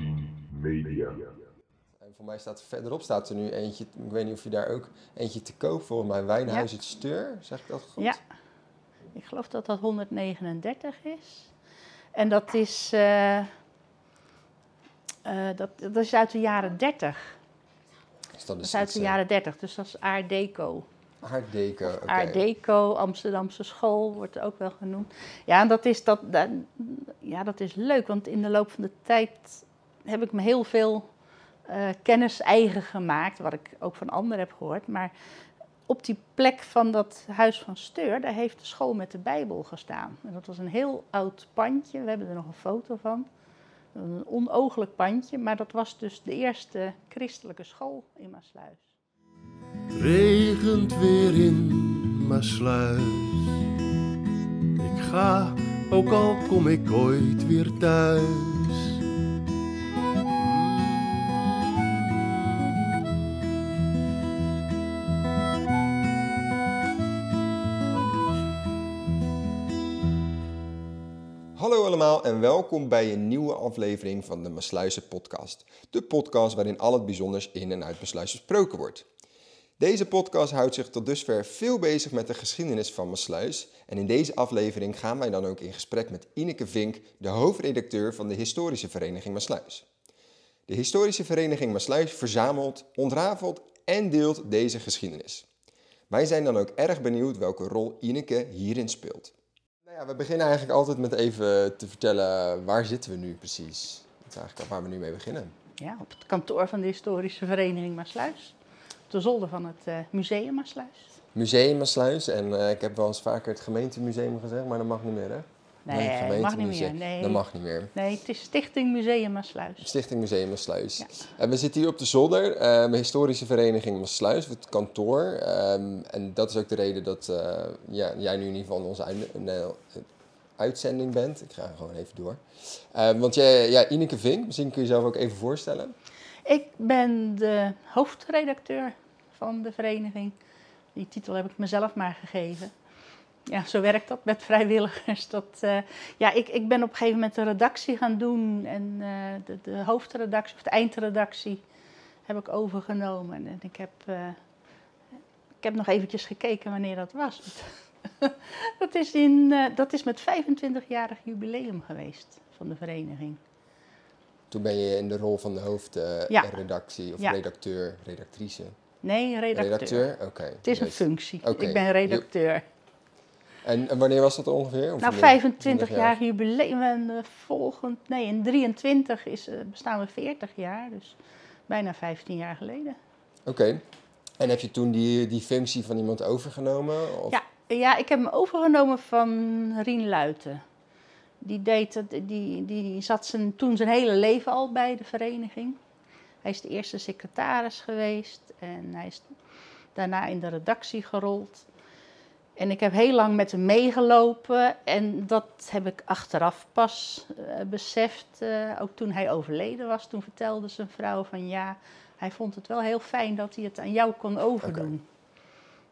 A10 Media. En voor mij staat verderop staat er nu eentje, ik weet niet of je daar ook eentje te koop, volgens mij Wijnhuis het Steur, zeg ik dat goed? Ja, ik geloof dat dat 139 is. En dat is, eh, eh, dat, dat is uit de jaren 30. Dus dat Dat is is uit de jaren 30, dus dat is Art Deco. Art Deco, oké. Art Deco, Amsterdamse school wordt ook wel genoemd. Ja, en dat is, dat, dat, ja, dat is leuk, want in de loop van de tijd heb ik me heel veel eh, kennis eigen gemaakt, wat ik ook van anderen heb gehoord. Maar op die plek van dat huis van Steur, daar heeft de school met de Bijbel gestaan. En dat was een heel oud pandje, we hebben er nog een foto van. Een onooglijk pandje, maar dat was dus de eerste christelijke school in Maasluis. regent weer in Maasluis. Ik ga, ook al kom ik ooit weer thuis. En welkom bij een nieuwe aflevering van de Masluizen podcast. De podcast waarin al het bijzonders in en uit Masluis besproken wordt. Deze podcast houdt zich tot dusver veel bezig met de geschiedenis van Masluis. En in deze aflevering gaan wij dan ook in gesprek met Ineke Vink, de hoofdredacteur van de Historische Vereniging Masluis. De Historische Vereniging Masluis verzamelt, ontrafelt en deelt deze geschiedenis. Wij zijn dan ook erg benieuwd welke rol Ineke hierin speelt. Ja, we beginnen eigenlijk altijd met even te vertellen waar zitten we nu precies. Dat is eigenlijk waar we nu mee beginnen. Ja, op het kantoor van de Historische Vereniging Maasluis. Op de zolder van het eh, museum Maasluis. Museum Maasluis en eh, ik heb wel eens vaker het gemeentemuseum gezegd, maar dat mag niet meer hè? Nee, dat mag niet gemeentemuseum. meer. Nee. Dat mag niet meer. Nee, het is Stichting Museum Maasluis. Stichting Museum Maasluis. Ja. En we zitten hier op de zolder, eh, de historische vereniging Maasluis, het kantoor. Ehm, en dat is ook de reden dat eh, ja, jij nu in ieder geval onze eh, uitzending bent. Ik ga gewoon even door. Ehm, want jij, ja, Ineke Vink, misschien kun je jezelf ook even voorstellen. Ik ben de hoofdredacteur van de vereniging. Die titel heb ik mezelf maar gegeven. Ja, zo werkt dat met vrijwilligers. Dat, eh, ja, ik, ik ben op een gegeven moment de redactie gaan doen. En eh, de, de hoofdredactie of de eindredactie heb ik overgenomen. En ik heb, eh, ik heb nog eventjes gekeken wanneer dat was. dat, is in, dat is met 25-jarig jubileum geweest van de vereniging. Toen ben je in de rol van de Ja. hoofdredactie of Ja. redacteur, redactrice. Nee, redacteur. Oké. Het is een functie. Ik ben redacteur. En, en wanneer was dat ongeveer? Of Nou, wanneer- 25 wanneer- jaar jubileum. En eh, volgend, nee, in 23 is, eh, bestaan we 40 jaar. Dus bijna 15 jaar geleden. Oké. En heb je toen die, die functie van iemand overgenomen? Of? Ja, ja, ik heb hem overgenomen van Rien Luiten. Die, deed die, die zat zijn, toen zijn hele leven al bij de vereniging. Hij is de eerste secretaris geweest en hij is daarna in de redactie gerold. En ik heb heel lang met hem meegelopen en dat heb ik achteraf pas eh, beseft. eh, ook toen hij overleden was, toen vertelde zijn vrouw van ja, hij vond het wel heel fijn dat hij het aan jou kon overdoen.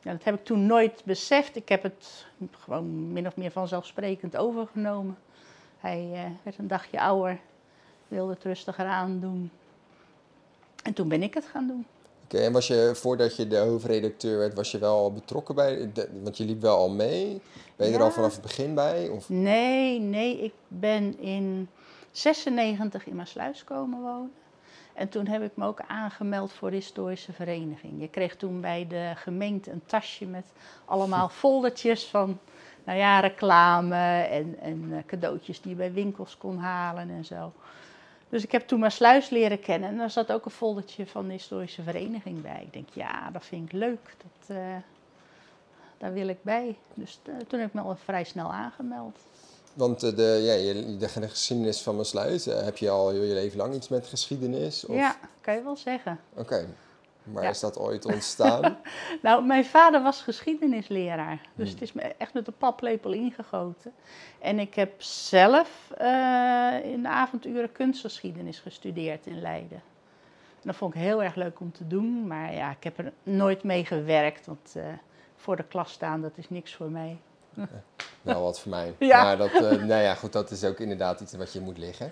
Ja, dat heb ik toen nooit beseft. Ik heb het gewoon min of meer vanzelfsprekend overgenomen. Hij eh, werd een dagje ouder, wilde het rustiger aandoen. En toen ben ik het gaan doen. Oké, en was je, voordat je de hoofdredacteur werd, was je wel al betrokken bij, de- want je liep wel al mee. Ben je er al vanaf het begin bij? Of? Nee, nee, ik ben in 96 in Maasluis komen wonen. En toen heb ik me ook aangemeld voor de historische vereniging. Je kreeg toen bij de gemeente een tasje met allemaal foldertjes van nou ja, reclame en, en eh, cadeautjes die je bij winkels kon halen en zo. Dus ik heb toen Maasluis leren kennen en daar zat ook een foldertje van de historische vereniging bij. Ik denk, ja, dat vind ik leuk, dat, eh, daar wil ik bij. Dus eh, toen heb ik me al vrij snel aangemeld. Want eh, de, ja, de geschiedenis van Maasluis, eh, heb je al je leven lang iets met geschiedenis? Of? Ja, kan je wel zeggen. Oké, maar Ja. is dat ooit ontstaan? Nou, mijn vader was geschiedenisleraar. Dus Hmm. het is me echt met de paplepel ingegoten. En ik heb zelf eh, in de avonduren kunstgeschiedenis gestudeerd in Leiden. En dat vond ik heel erg leuk om te doen. Maar ja, ik heb er nooit mee gewerkt. Want eh, voor de klas staan, dat is niks voor mij. wel wat voor mij. Ja. Maar dat, nou ja, goed, dat is ook inderdaad iets wat je moet liggen.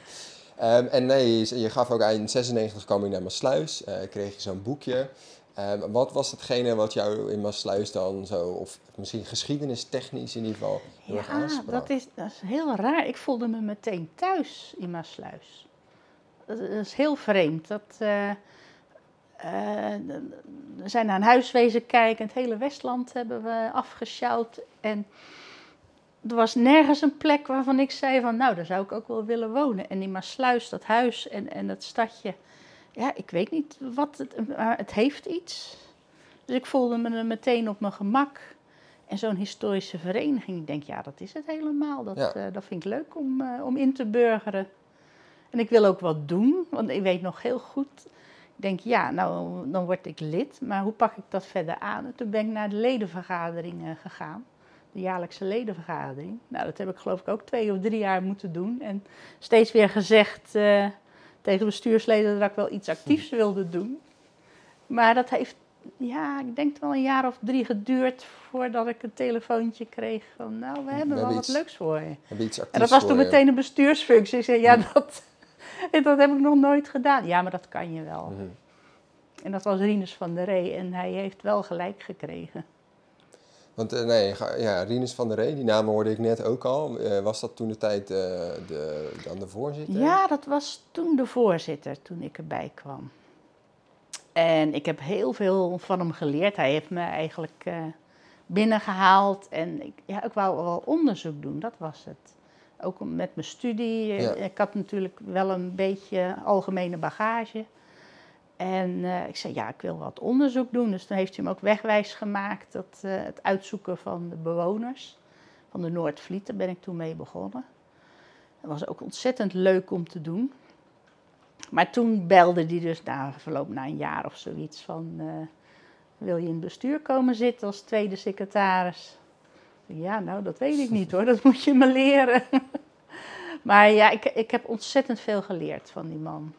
Ehm, en nee, je, je gaf ook aan, in 96 kwam je naar Maasluis, eh kreeg je zo'n boekje. Ehm, wat was hetgene wat jou in Maasluis dan zo, of misschien geschiedenistechnisch in ieder geval, heel erg Ja, aansprak? dat is, dat is heel raar. Ik voelde me meteen thuis in Maasluis. Dat dat is heel vreemd. Dat, eh, eh, we zijn naar een huiswezen kijken. Het hele Westland hebben we afgesjouwd. En er was nergens een plek waarvan ik zei van... nou, daar zou ik ook wel willen wonen. En in Maasluis, dat huis en, en dat stadje... ja, ik weet niet wat het... maar het heeft iets. Dus ik voelde me meteen op mijn gemak. En zo'n historische vereniging, ik denk, ja, dat is het helemaal. Dat, Ja. eh, dat vind ik leuk om, eh, om in te burgeren. En ik wil ook wat doen, want ik weet nog heel goed. Ik denk, ja, nou, dan word ik lid, maar hoe pak ik dat verder aan? En toen ben ik naar de ledenvergadering eh, gegaan, de jaarlijkse ledenvergadering. Nou, dat heb ik geloof ik ook twee of drie jaar moeten doen. En steeds weer gezegd eh, tegen bestuursleden dat ik wel iets actiefs wilde doen. Maar dat heeft, ja, ik denk wel een jaar of drie geduurd voordat ik een telefoontje kreeg van, nou, we hebben hebben wel wat iets leuks voor je. Heb je iets En dat was toen meteen een bestuursfunctie. Ik zei, ja, dat, dat heb ik nog nooit gedaan. Ja, maar dat kan je wel. Mhm. En dat was Rinus van der Ree en hij heeft wel gelijk gekregen. Want eh, nee, ja, Rinus van der Ree, die naam hoorde ik net ook al. Eh, was dat toen de tijd eh, de, dan de voorzitter? Ja, dat was toen de voorzitter, toen ik erbij kwam. En ik heb heel veel van hem geleerd. Hij heeft me eigenlijk eh, binnengehaald. En ik, ja, ik wou wel onderzoek doen, dat was het. Ook met mijn studie. Ja. Ik had natuurlijk wel een beetje algemene bagage. En eh, ik zei, ja, ik wil wat onderzoek doen. Dus toen heeft hij me ook wegwijs gemaakt. Dat, eh, het uitzoeken van de bewoners van de Noordvliet. Daar ben ik toen mee begonnen. Dat was ook ontzettend leuk om te doen. Maar toen belde hij dus na verloop na een jaar of zoiets van... eh, wil je in het bestuur komen zitten als tweede secretaris? Ja, nou, dat weet ik niet hoor. Dat moet je me leren. maar ja, ik, ik heb ontzettend veel geleerd van die man.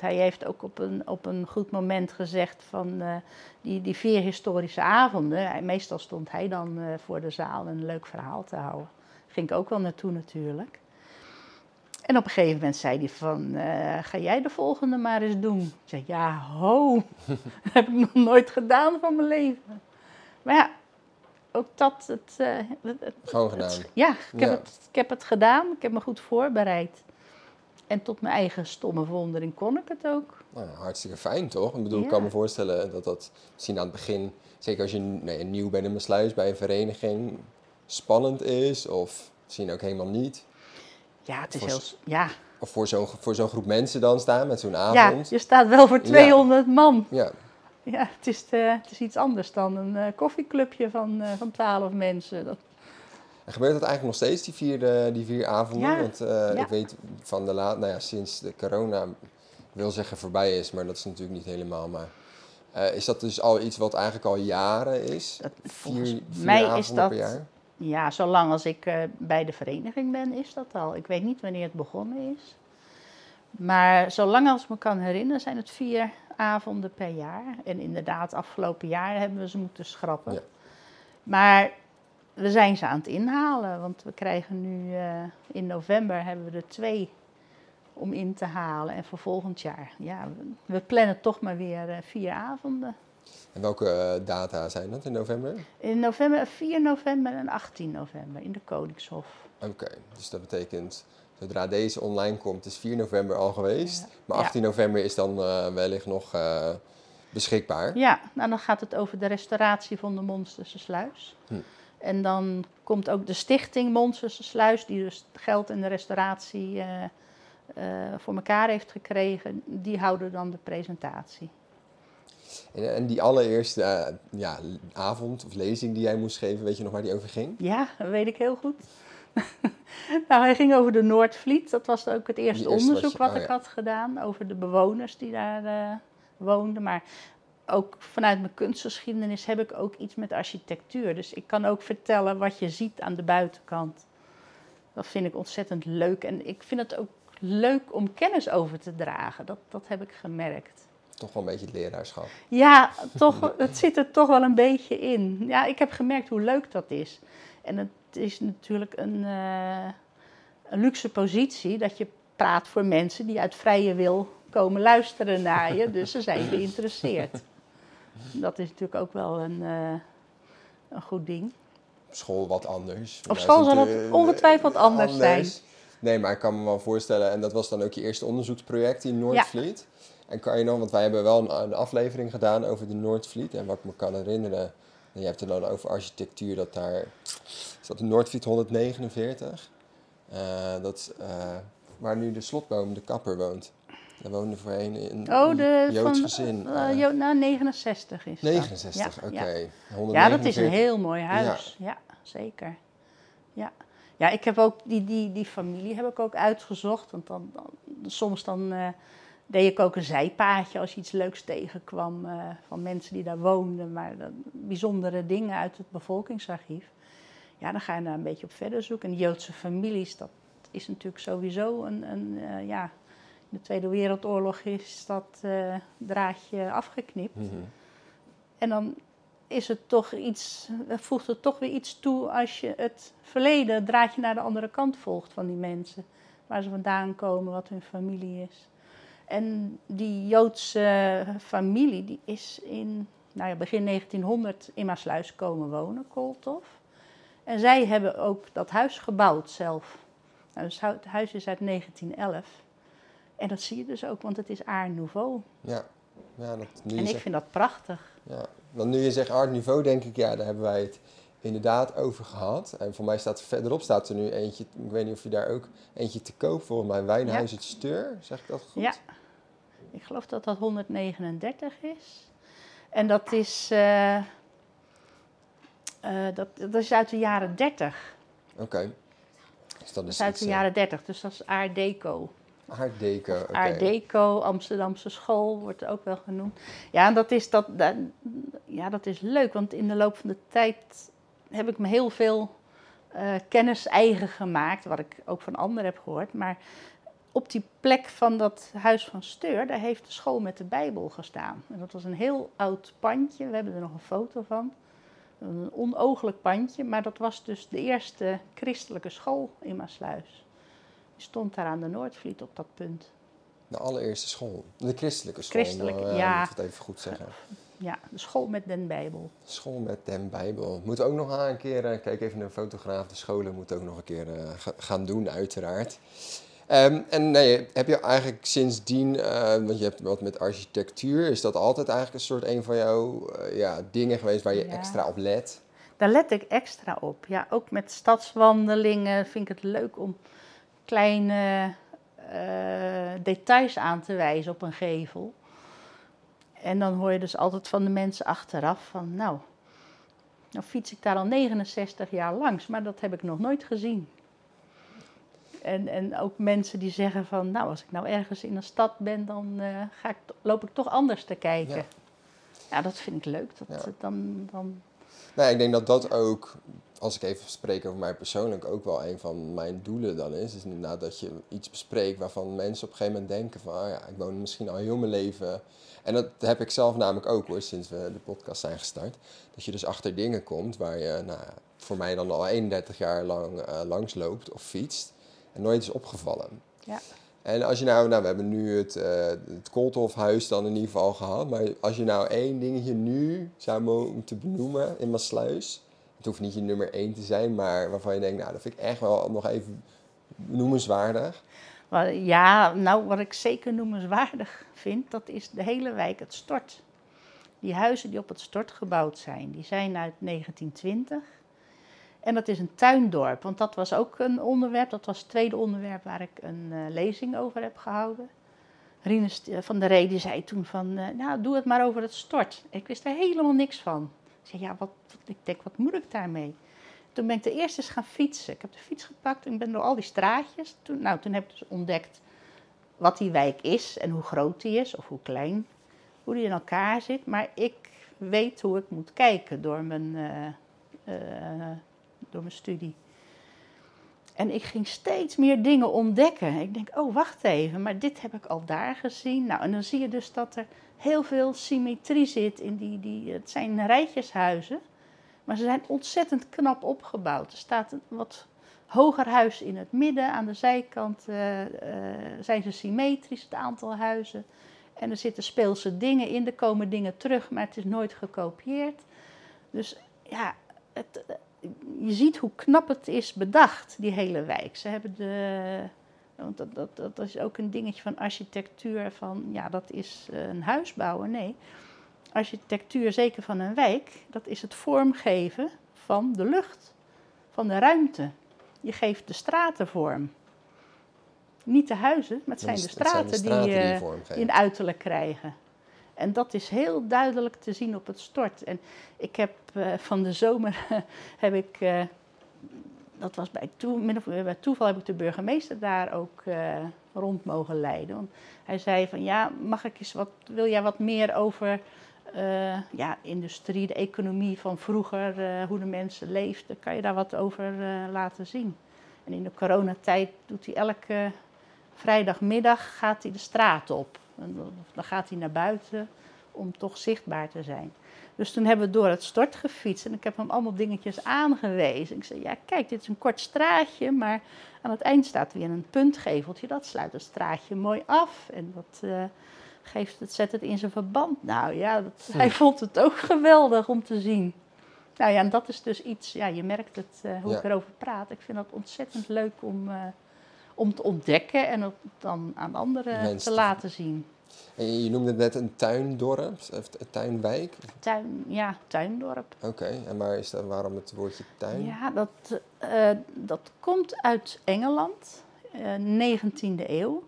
Hij heeft ook op een, op een goed moment gezegd van eh, die, die vier historische avonden. Hij- meestal stond hij dan eh, voor de zaal een leuk verhaal te houden. Ging ik ook wel naartoe natuurlijk. En op een gegeven moment zei hij van, eh, ga jij de volgende maar eens doen? Ik zei, ja, ho, dat heb ik nog nooit gedaan van mijn leven. Maar ja, ook dat, het, het- het- Gewoon gedaan. het- ja, ik heb, Ja. Het, ik heb het gedaan, ik heb me goed voorbereid. En tot mijn eigen stomme verwondering kon ik het ook. Nou, ja, hartstikke fijn toch? Ik bedoel, ik Ja. kan me voorstellen dat dat misschien aan het begin, zeker als je nee, nieuw bent in een sluis bij een vereniging, spannend is of misschien ook helemaal niet. Ja, het is Voor heel... Ja, Of voor zo'n voor zo'n groep mensen dan staan met zo'n ja, avond. je staat wel voor 200 man. Ja. Ja, het is, eh, het is iets anders dan een eh, koffieclubje van, eh, van 12 mensen. Dat, En gebeurt dat eigenlijk nog steeds, die vier, die vier avonden? Ja. Want eh, ik weet van de laat, nou ja, sinds de corona, wil zeggen voorbij is, maar dat is natuurlijk niet helemaal. Maar eh, is dat dus al iets wat eigenlijk al jaren is? Dat- vier vier mij is avonden dat- per jaar? Ja, zolang als ik eh, bij de vereniging ben, is dat al. Ik weet niet wanneer het begonnen is. Maar zolang als ik me kan herinneren, zijn het vier avonden per jaar. En inderdaad, afgelopen jaar hebben we ze moeten schrappen. Ja. Maar we zijn ze aan het inhalen, want we krijgen nu eh, in november hebben we er twee om in te halen. En voor volgend jaar, ja, we, plannen toch maar weer eh, vier avonden. En welke eh, data zijn dat in november? In november, 4 november en 18 november in de Koningshof. Oké, dus dat betekent, zodra deze online komt, is 4 november al geweest. Ja. Maar Ja. 18 november is dan wellicht nog beschikbaar. Ja, nou dan gaat het over de restauratie van de Monsterse Sluis. Hm. En dan komt ook de stichting Monsterse Sluis, die dus geld in de restauratie eh, eh, voor elkaar heeft gekregen, die houden dan de presentatie. En, en die allereerste eh, ja, avond of lezing die jij moest geven, weet je nog waar die over ging? Ja, dat weet ik heel goed. nou, hij ging over de Noordvliet. Dat was ook het eerste onderzoek je- wat oh ik ja. had gedaan over de bewoners die daar woonden. Maar ook vanuit mijn kunstgeschiedenis heb ik ook iets met architectuur. Dus ik kan ook vertellen wat je ziet aan de buitenkant. Dat vind ik ontzettend leuk. En ik vind het ook leuk om kennis over te dragen. Dat, dat heb ik gemerkt. Toch wel een beetje het leraarschap. Ja, toch, het zit er toch wel een beetje in. Ja, ik heb gemerkt hoe leuk dat is. En het, is natuurlijk een, eh, een luxe positie dat je praat voor mensen die uit vrije wil komen luisteren naar je. Dus ze zijn geïnteresseerd. Dat is natuurlijk ook wel een, eh, een goed ding. Op school wat anders. Op school zal het natuurlijk, ongetwijfeld eh, anders zijn. Nee, maar ik kan me wel voorstellen, en dat was dan ook je eerste onderzoeksproject in Noordvliet. En kan je nog, want wij hebben wel een, een aflevering gedaan over de Noordvliet. En wat ik me kan herinneren, en je hebt het dan over architectuur, dat daar, is dat de Noordvliet 149? Eh, dat eh, waar nu de slotboom, de kapper, woont. Daar woonde voorheen een Oh, de Joods van, gezin. Jo- nou, 69 is dat. 69, Ja, oké. ja. 149. Ja, dat is een heel mooi huis. Ja, zeker. Ja. ja, ik heb ook die, die, die familie heb ik ook uitgezocht. Want dan, dan- soms dan eh, deed ik ook een zijpaadje als je iets leuks tegenkwam van mensen die daar woonden. Maar bijzondere dingen uit het bevolkingsarchief. Ja, dan ga je daar een beetje op verder zoeken. En Joodse families, dat is natuurlijk sowieso een, een ja... De Tweede Wereldoorlog is dat eh, draadje afgeknipt. Mhm. En dan is het toch iets, voegt het toch weer iets toe als je het verleden, het draadje naar de andere kant volgt van die mensen. Waar ze vandaan komen, wat hun familie is. En die Joodse familie, die is in nou ja, begin 1900 in Maasluis komen wonen, Kooltof. En zij hebben ook dat huis gebouwd zelf. Nou, dus het huis is uit 1911. En dat zie je dus ook, want het is Art Nouveau. Ja, ja dat, nu En ik zegt- vind dat prachtig. Ja, want nu je zegt art niveau, denk ik, ja, daar hebben wij het inderdaad over gehad. En voor mij staat verderop staat er nu eentje, ik weet niet of je daar ook eentje te koop, volgens mij Wijnhuis Ja. het Steur, zeg ik dat goed? Ja, ik geloof dat dat 139 is. En dat is, eh, eh, dat, dat is uit de jaren 30. Oké. Dus dat Dat is uit iets, de eh, jaren 30, dus dat is Art Deco. Art Deco. Art Deco, Amsterdamse school wordt ook wel genoemd. Ja, dat is, dat, dat, ja, dat is leuk, want in de loop van de tijd heb ik me heel veel eh, kennis eigen gemaakt, wat ik ook van anderen heb gehoord. Maar op die plek van dat huis van Steur, daar heeft de school met de Bijbel gestaan. En dat was een heel oud pandje, we hebben er nog een foto van. Een onooglijk pandje, maar dat was dus de eerste christelijke school in Maasluis. Stond daar aan de Noordvliet op dat punt. De allereerste school. De christelijke school. Christelijke, nou, ja. Moet ik het even goed zeggen. Ja, de school met den Bijbel. School met den Bijbel. Moet ook nog aan een keer, eh, kijk even naar een fotograaf, de scholen moeten ook nog een keer eh, ga- gaan doen, uiteraard. Ehm, en nee, heb je eigenlijk sindsdien, eh, want je hebt wat met architectuur, is dat altijd eigenlijk een soort een van jouw eh, ja, dingen geweest waar je Ja. extra op let? Daar let ik extra op. Ja, ook met stadswandelingen vind ik het leuk om kleine eh, details aan te wijzen op een gevel. En dan hoor je dus altijd van de mensen achteraf van, nou, nou fiets ik daar al 69 jaar langs, maar dat heb ik nog nooit gezien. En, en ook mensen die zeggen van, nou, als ik nou ergens in een stad ben, dan eh, ga ik, loop ik toch anders te kijken. Ja. Ja, dat vind ik leuk. Dat, Ja. dan, dan Nou, ik denk dat dat ook, als ik even spreek over mij persoonlijk, ook wel een van mijn doelen dan is. Is inderdaad dat je iets bespreekt waarvan mensen op een gegeven moment denken van, oh ja, ik woon misschien al heel mijn leven. En dat heb ik zelf namelijk ook hoor, sinds we de podcast zijn gestart. Dat je dus achter dingen komt waar je, nou, voor mij dan al 31 jaar lang eh, langs loopt of fietst. En nooit is opgevallen. Ja. En als je nou, nou we hebben nu het, eh het Kooltofhuis dan in ieder geval gehad. Maar als je nou één dingetje nu zou moeten benoemen in Maasluis. Het hoeft niet je nummer één te zijn, maar waarvan je denkt, nou dat vind ik echt wel nog even noemenswaardig. Ja, nou, wat ik zeker noemenswaardig vind, dat is de hele wijk het Stort. Die huizen die op het Stort gebouwd zijn, die zijn uit 1920. En dat is een tuindorp, want dat was ook een onderwerp. Dat was het tweede onderwerp waar ik een eh, lezing over heb gehouden. Rine St- van der Ree die zei toen van, eh, nou, doe het maar over het Stort. Ik wist er helemaal niks van. Zei, ja, wat, ik denk, wat moet ik daarmee? Toen ben ik de eerste eens gaan fietsen. Ik heb de fiets gepakt en ben door al die straatjes. Toen, nou, toen heb ik dus ontdekt wat die wijk is en hoe groot die is of hoe klein. Hoe die in elkaar zit. Maar ik weet hoe ik moet kijken door mijn, eh, eh, door mijn studie. En ik ging steeds meer dingen ontdekken. Ik denk, oh, wacht even, maar dit heb ik al daar gezien. Nou, en dan zie je dus dat er heel veel symmetrie zit in die, die het zijn rijtjeshuizen Maar ze zijn ontzettend knap opgebouwd. Er staat een wat hoger huis in het midden. Aan de zijkant eh, eh, zijn ze symmetrisch, het aantal huizen. En er zitten speelse dingen in. Er komen dingen terug, maar het is nooit gekopieerd. Dus ja, het, je ziet hoe knap het is bedacht, die hele wijk. Ze hebben de. Want dat, dat, dat is ook een dingetje van architectuur. Van ja, dat is een huis bouwen. Nee. Architectuur, zeker van een wijk, dat is het vormgeven van de lucht, van de ruimte. Je geeft de straten vorm. Niet de huizen, maar het zijn, de straten, die, je in uiterlijk krijgen. En dat is heel duidelijk te zien op het stort. En ik heb uh, van de zomer heb ik, uh, dat was bij, toe, bij toeval, heb ik de burgemeester daar ook uh, rond mogen leiden. Want hij zei van ja, mag ik eens wat, wil jij wat meer over ja, industrie, de economie van vroeger, hoe de mensen leefden, kan je daar wat over laten zien? En in de coronatijd doet hij elke vrijdagmiddag gaat hij de straat op. Dan gaat hij naar buiten om toch zichtbaar te zijn. Dus toen hebben we door het stort gefietst en ik heb hem allemaal dingetjes aangewezen. Ik zei, ja kijk, dit is een kort straatje, maar aan het eind staat weer een puntgeveltje. Dat sluit het straatje mooi af en dat uh, geeft het, zet het in zijn verband. Nou ja, dat, hij vond het ook geweldig om te zien. Nou ja, en dat is dus iets, ja, je merkt het uh, hoe ik erover praat. Ik vind dat ontzettend leuk om, uh, om te ontdekken en het dan aan anderen Mensen. te laten zien. En je noemde net een tuindorp, een tuinwijk? Tuin, ja, tuindorp. Oké, en waar is dat, waarom het woordje tuin? Ja, dat, uh, dat komt uit Engeland, uh, 19e eeuw.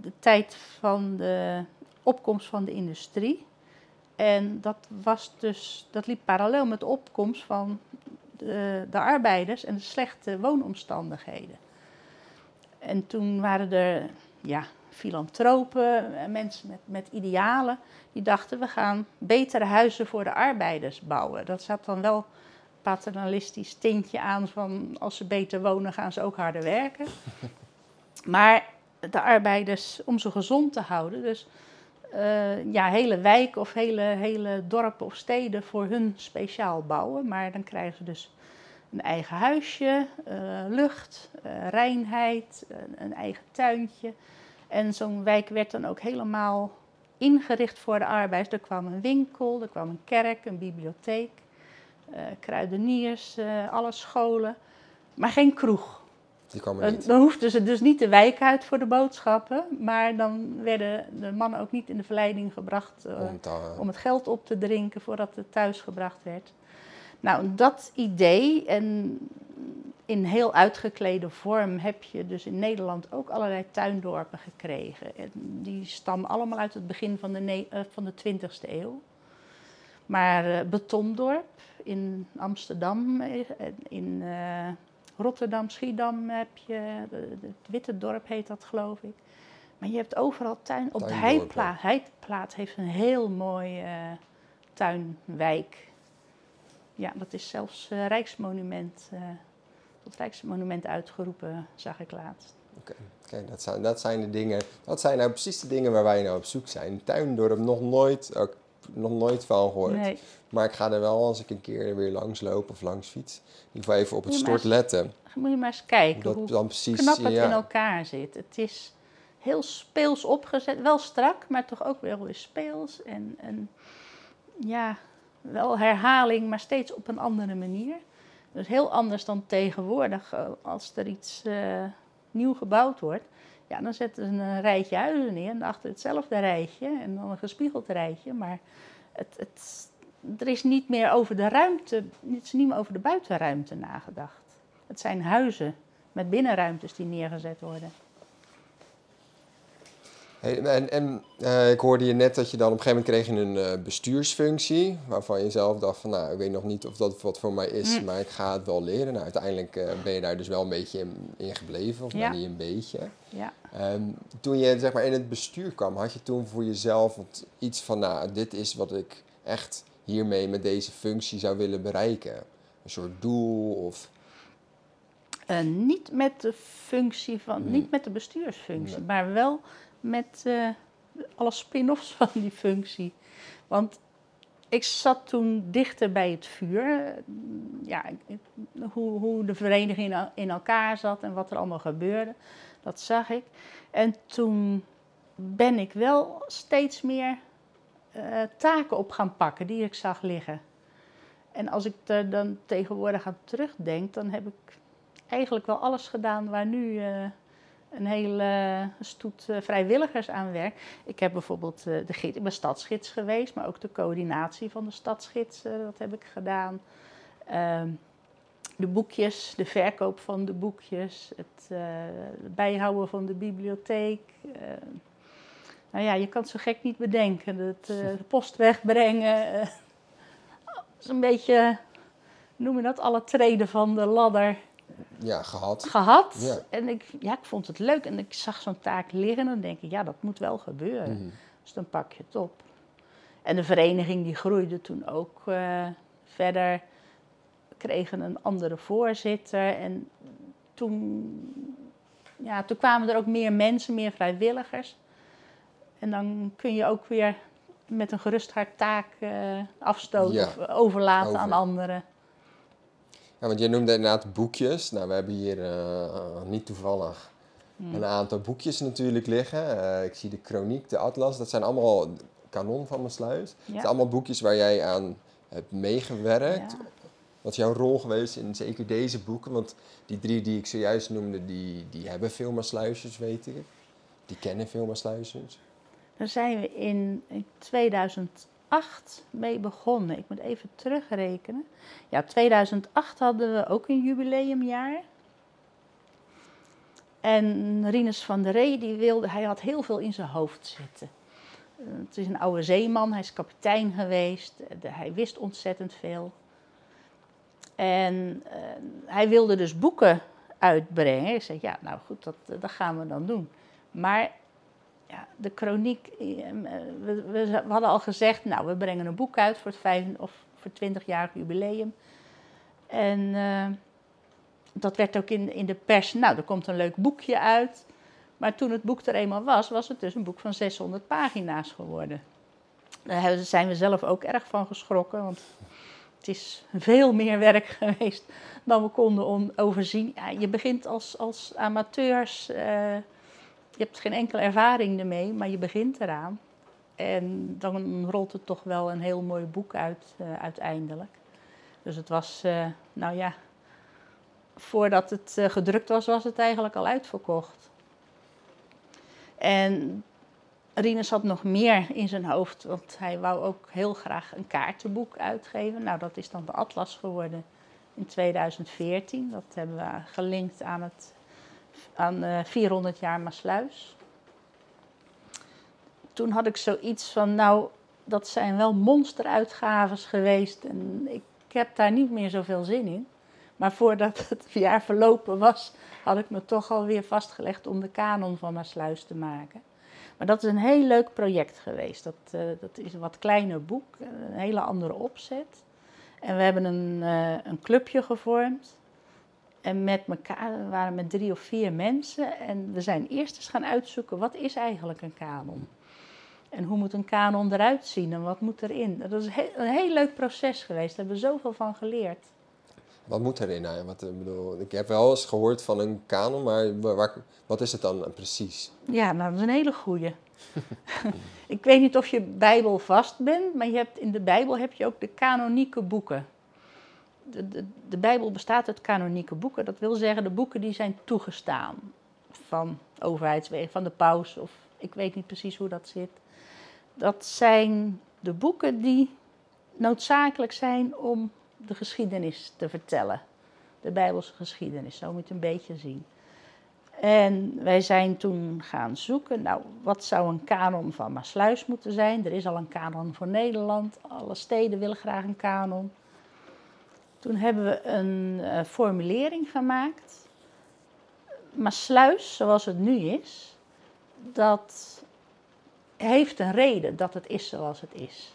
de tijd van de opkomst van de industrie. En dat, was dus, dat liep parallel met de opkomst van de, de arbeiders en de slechte woonomstandigheden. En toen waren er ja, filantropen, eh, mensen met, met idealen, die dachten we gaan betere huizen voor de arbeiders bouwen. Dat zat dan wel paternalistisch tintje aan van als ze beter wonen gaan ze ook harder werken. Maar de arbeiders, om ze gezond te houden, dus uh, ja, hele wijken of hele, hele dorpen of steden voor hun speciaal bouwen. Maar dan krijgen ze dus een eigen huisje, uh, lucht, uh, reinheid, een, een, eigen tuintje. En zo'n wijk werd dan ook helemaal ingericht voor de arbeiders. Er kwam een winkel, er kwam een kerk, een bibliotheek, kruideniers, alle scholen, maar geen kroeg. Dan hoefden ze dus niet de wijk uit voor de boodschappen, maar dan werden de mannen ook niet in de verleiding gebracht om, om, het geld op te drinken voordat het thuis gebracht werd. Nou, dat idee en in heel uitgeklede vorm heb je dus in Nederland ook allerlei tuindorpen gekregen. En die stammen allemaal uit het begin van de, uh, van de 20e eeuw. Maar uh, Betondorp in Amsterdam, in Rotterdam, Schiedam heb je, het Witte Dorp heet dat geloof ik. Maar je hebt overal tuin. Op de Heidplaat, Heidplaat heeft een heel mooi uh, tuinwijk. Ja, dat is zelfs uh, Rijksmonument, uh, tot Rijksmonument uitgeroepen, zag ik laatst. Oké, okay. dat, zijn, dat zijn de dingen, dat zijn nou precies de dingen waar wij nou op zoek zijn. Tuindorp nog nooit, ook nog nooit van gehoord. Nee. Maar ik ga er wel als ik een keer weer langs loop of langs fiets, in ieder geval even op het stort letten. Moet je maar eens kijken hoe dan precies, knap het in elkaar zit. Het is heel speels opgezet, wel strak, maar toch ook wel weer speels. En, en ja, wel herhaling, maar steeds op een andere manier. Dus heel anders dan tegenwoordig, eh, als er iets uh, nieuw gebouwd wordt. Ja, dan zetten ze een rijtje huizen neer en achter hetzelfde rijtje en dan een gespiegeld rijtje. Maar het, het, er is niet meer over de ruimte, het is niet meer over de buitenruimte nagedacht. Het zijn huizen met binnenruimtes die neergezet worden. Hey, en en uh, ik hoorde je net dat je dan op een gegeven moment kreeg je een uh, bestuursfunctie, waarvan je zelf dacht van nou, ik weet nog niet of dat wat voor mij is, mm. maar ik ga het wel leren. Nou, uiteindelijk uh, ben je daar dus wel een beetje in, in gebleven, of ja. niet een beetje. Ja. Um, toen je zeg maar in het bestuur kwam, had je toen voor jezelf iets van nou, dit is wat ik echt hiermee met deze functie zou willen bereiken? Een soort doel of... Niet met de functie van, niet met de bestuursfunctie, maar wel met uh, alle spin-offs van die functie. Want ik zat toen dichter bij het vuur. Ja, hoe, hoe de vereniging in elkaar zat en wat er allemaal gebeurde, dat zag ik. En toen ben ik wel steeds meer uh, taken op gaan pakken die ik zag liggen. En als ik er dan tegenwoordig aan terugdenk, dan heb ik eigenlijk wel alles gedaan waar nu uh, een hele stoet uh, vrijwilligers aan werkt. Ik heb bijvoorbeeld de gids, ik ben stadsgids geweest, maar ook de coördinatie van de stadsgids, dat heb ik gedaan. Ehm, de boekjes, de verkoop van de boekjes, het bijhouden van de bibliotheek. Nou ja, je kan het zo gek niet bedenken. Het, de post wegbrengen. Is een beetje, noem je dat, alle treden van de ladder. Ja, gehad. Gehad. Ja. En ik, ja, ik vond het leuk. En ik zag zo'n taak liggen en dan denk ik, ja, dat moet wel gebeuren. Mhm. Dus dan pak je het op. En de vereniging die groeide toen ook uh, verder. We kregen een andere voorzitter. En toen, ja, toen kwamen er ook meer mensen, meer vrijwilligers. En dan kun je ook weer met een gerust hart taak uh, afstoten of overlaten aan anderen. Ja, want je noemde inderdaad boekjes. Nou, we hebben hier uh, niet toevallig hmm. een aantal boekjes natuurlijk liggen. Uh, ik zie de Chroniek, de Atlas. Dat zijn allemaal kanon van mijn sluis. Ja. Het zijn allemaal boekjes waar jij aan hebt meegewerkt. Ja. Wat is jouw rol geweest in zeker deze boeken? Want die drie die ik zojuist noemde, die, die hebben veel sluisjes, weet ik. Die kennen veel sluisjes. Daar zijn we in 2008 mee begonnen. Ik moet even terugrekenen. Ja, 2008 hadden we ook een jubileumjaar. En Rinus van der Ree, die wilde, hij had heel veel in zijn hoofd zitten. Het is een oude zeeman, hij is kapitein geweest, hij wist ontzettend veel. En uh, hij wilde dus boeken uitbrengen. Ik zei, ja, nou goed, dat, dat gaan we dan doen. Maar ja, de chroniek, eh, we, we, hadden al gezegd, nou, we brengen een boek uit voor het vijf, of voor 20-jarig jubileum. En uh, dat werd ook in, in de pers, nou, er komt een leuk boekje uit. Maar toen het boek er eenmaal was, was het dus een boek van 600 pagina's geworden. Daar zijn we zelf ook erg van geschrokken, want het is veel meer werk geweest dan we konden overzien. Ja, je begint als, als amateurs... Uh, je hebt geen enkele ervaring ermee, maar je begint eraan. En dan rolt het toch wel een heel mooi boek uit uh, uiteindelijk. Dus het was, uh, nou ja, voordat het uh, gedrukt was, was het eigenlijk al uitverkocht. En Rinus had nog meer in zijn hoofd, want hij wou ook heel graag een kaartenboek uitgeven. Nou, dat is dan de Atlas geworden in 2014. Dat hebben we gelinkt aan het aan uh, eh, 400 jaar Maasluis. Toen had ik zoiets van, nou, dat zijn wel monsteruitgaves geweest en ik heb daar niet meer zoveel zin in. Maar voordat het jaar verlopen was, had ik me toch alweer vastgelegd om de kanon van Maasluis te maken. Maar dat is een heel leuk project geweest. Dat, uh, dat is een wat kleiner boek, een hele andere opzet. En we hebben een, uh, een clubje gevormd. En met elkaar, we waren met drie of vier mensen. En we zijn eerst eens gaan uitzoeken, wat is eigenlijk een kanon? En hoe moet een kanon eruit zien en wat moet erin? Dat is een heel leuk proces geweest, daar hebben we zoveel van geleerd. Wat moet erin? Nou, wat, ik, bedoel, ik heb wel eens gehoord van een kanon, maar waar, wat is het dan precies? Ja, nou, dat is een hele goeie. ik weet niet of je Bijbel vast bent, maar je hebt, in de Bijbel heb je ook de kanonieke boeken de, de, de, Bijbel bestaat uit kanonieke boeken. Dat wil zeggen de boeken die zijn toegestaan van overheidswegen, van de paus of ik weet niet precies hoe dat zit. Dat zijn de boeken die noodzakelijk zijn om de geschiedenis te vertellen. De Bijbelse geschiedenis, zo moet je een beetje zien. En wij zijn toen gaan zoeken, nou, wat zou een kanon van Maasluis moeten zijn? Er is al een kanon voor Nederland, alle steden willen graag een kanon. Toen hebben we een uh, formulering gemaakt. Maar sluis, zoals het nu is, dat heeft een reden dat het is zoals het is.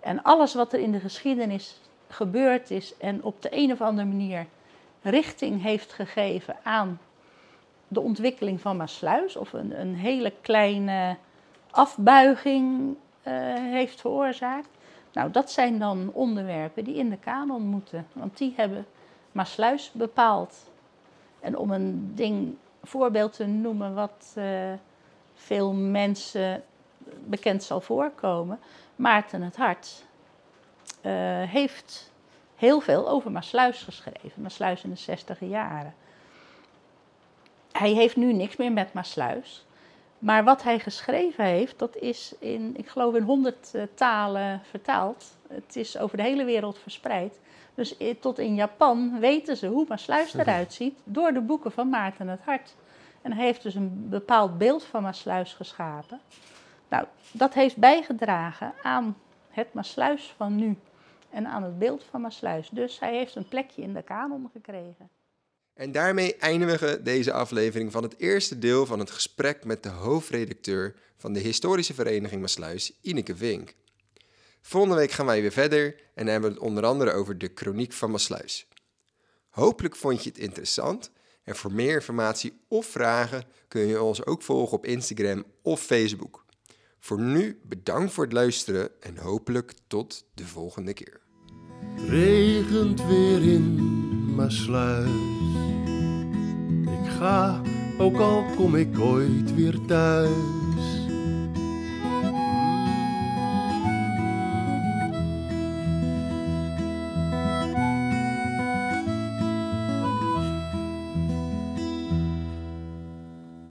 En alles wat er in de geschiedenis gebeurd is en op de een of andere manier richting heeft gegeven aan de ontwikkeling van Maasluis, of een, een hele kleine afbuiging uh, heeft veroorzaakt, Nou, dat zijn dan onderwerpen die in de kanon moeten, want die hebben Maasluis bepaald. En om een ding, voorbeeld te noemen wat uh, veel mensen bekend zal voorkomen, Maarten het Hart uh, heeft heel veel over Maasluis geschreven, Maasluis in de 60 jaren. Hij heeft nu niks meer met Maasluis. Maar wat hij geschreven heeft, dat is in, ik geloof in honderd uh, talen vertaald. Het is over de hele wereld verspreid. Dus tot in Japan weten ze hoe Maasluis eruit ziet door de boeken van Maarten het Hart. En hij heeft dus een bepaald beeld van Maasluis geschapen. Nou, dat heeft bijgedragen aan het Maasluis van nu en aan het beeld van Maasluis. Dus hij heeft een plekje in de kanon gekregen. En daarmee eindigen we deze aflevering van het eerste deel van het gesprek met de hoofdredacteur van de Historische Vereniging Maasluis, Ineke Vink. Volgende week gaan wij weer verder en hebben we het onder andere over de Chroniek van Maasluis. Hopelijk vond je het interessant en voor meer informatie of vragen kun je ons ook volgen op Instagram of Facebook. Voor nu bedankt voor het luisteren en hopelijk tot de volgende keer. Regent weer in Maasluis. Ook al kom ik ooit weer thuis.